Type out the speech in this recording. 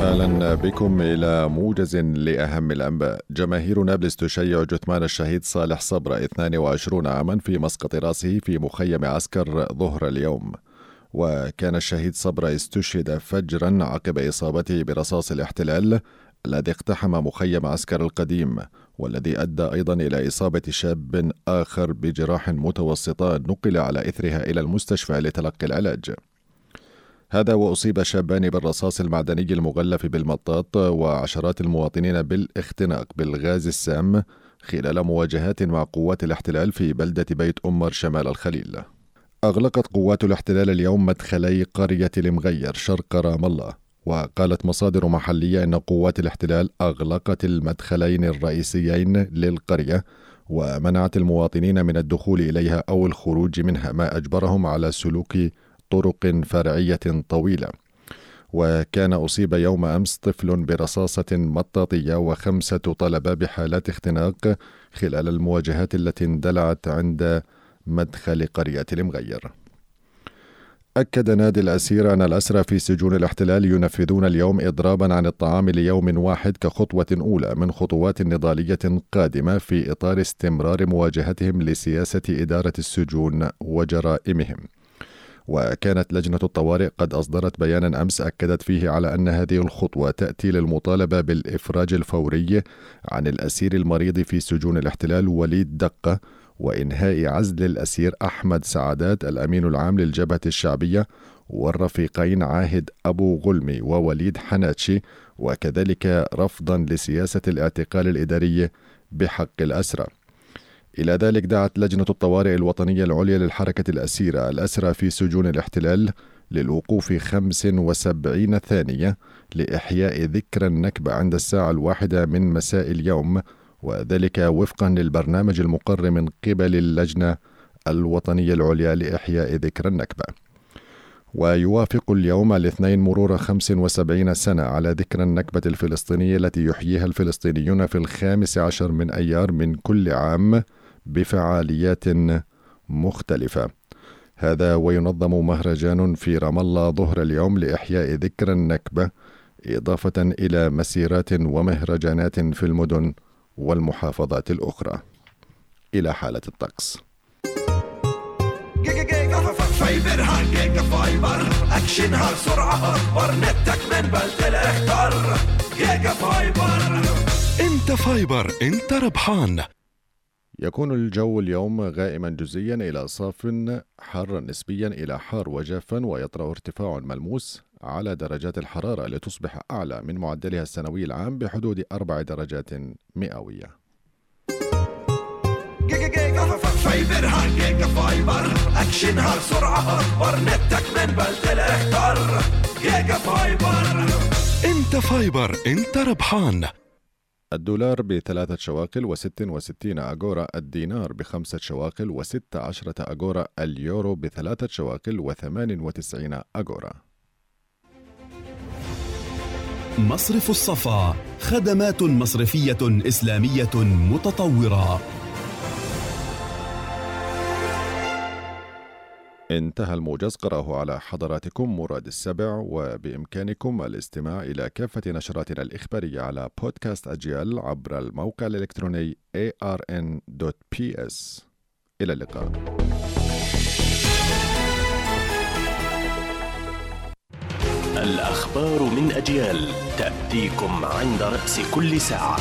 أهلا بكم إلى موجز لأهم الأنباء. جماهير نابلس تشيع جثمان الشهيد صالح صبر 22 عاما في مسقط رأسه في مخيم عسكر ظهر اليوم. وكان الشهيد صبر استشهد فجرا عقب إصابته برصاص الاحتلال الذي اقتحم مخيم عسكر القديم والذي أدى أيضا إلى إصابة شاب آخر بجراح متوسطة نقل على إثرها إلى المستشفى لتلقي العلاج. هذا وأصيب شابان بالرصاص المعدني المغلف بالمطاط وعشرات المواطنين بالاختناق بالغاز السام خلال مواجهات مع قوات الاحتلال في بلدة بيت أمر شمال الخليل. أغلقت قوات الاحتلال اليوم مدخلي قرية المغير شرق رام الله، وقالت مصادر محلية أن قوات الاحتلال أغلقت المدخلين الرئيسيين للقرية ومنعت المواطنين من الدخول إليها أو الخروج منها ما أجبرهم على سلوك طرق فرعية طويلة وكان أصيب يوم أمس طفل برصاصة مطاطية وخمسة طلبة بحالات اختناق خلال المواجهات التي اندلعت عند مدخل قرية المغير أكد نادي الأسير أن الأسرى في سجون الاحتلال ينفذون اليوم إضرابا عن الطعام ليوم واحد كخطوة أولى من خطوات نضالية قادمة في إطار استمرار مواجهتهم لسياسة إدارة السجون وجرائمهم. وكانت لجنة الطوارئ قد أصدرت بيانا أمس أكدت فيه على أن هذه الخطوة تأتي للمطالبة بالإفراج الفوري عن الأسير المريض في سجون الاحتلال وليد دقة وإنهاء عزل الأسير أحمد سعادات الأمين العام للجبهة الشعبية والرفيقين عاهد أبو غلمي ووليد حناتشي وكذلك رفضا لسياسة الاعتقال الإداري بحق الأسرى. إلى ذلك دعت لجنة الطوارئ الوطنية العليا للحركة الأسيرة الأسرى في سجون الاحتلال للوقوف 75 ثانية لإحياء ذكرى النكبة عند الساعة الواحدة من مساء اليوم وذلك وفقا للبرنامج المقر من قبل اللجنة الوطنية العليا لإحياء ذكرى النكبة ويوافق اليوم الاثنين مرور 75 سنة على ذكرى النكبة الفلسطينية التي يحييها الفلسطينيون في الخامس عشر من أيار من كل عام بفعاليات مختلفة. هذا وينظم مهرجان في رام الله ظهر اليوم لإحياء ذكرى النكبة إضافة إلى مسيرات ومهرجانات في المدن والمحافظات الأخرى. إلى حالة الطقس. fiber ها Giga Fiber action ها سرعة اكبر نتك من بالتل اختار Giga Fiber انت fiber انت ربحان. يكون الجو اليوم غائما جزئيا إلى صاف حارا نسبيا إلى حار وجافا ويطرأ ارتفاع ملموس على درجات الحرارة لتصبح أعلى من معدلها السنوي العام بحدود أربع درجات مئوية. fiber ها Giga Fiber action ها سرعة أكبر. نتك من بالتل اختار Giga Fiber. إنت fiber إنت ربحان. الدولار بثلاثة شواقل وست وستين أجورا الدينار بخمسة شواقل وست عشرة أجورا اليورو بثلاثة شواقل وثمان وتسعين أجورا. مصرف الصفا خدمات مصرفية إسلامية متطورة. انتهى الموجز قرأه على حضراتكم مراد السبع وبإمكانكم الاستماع إلى كافة نشراتنا الإخبارية على بودكاست أجيال عبر الموقع الإلكتروني arn.ps إلى اللقاء. الأخبار من أجيال تأتيكم عند رأس كل ساعة.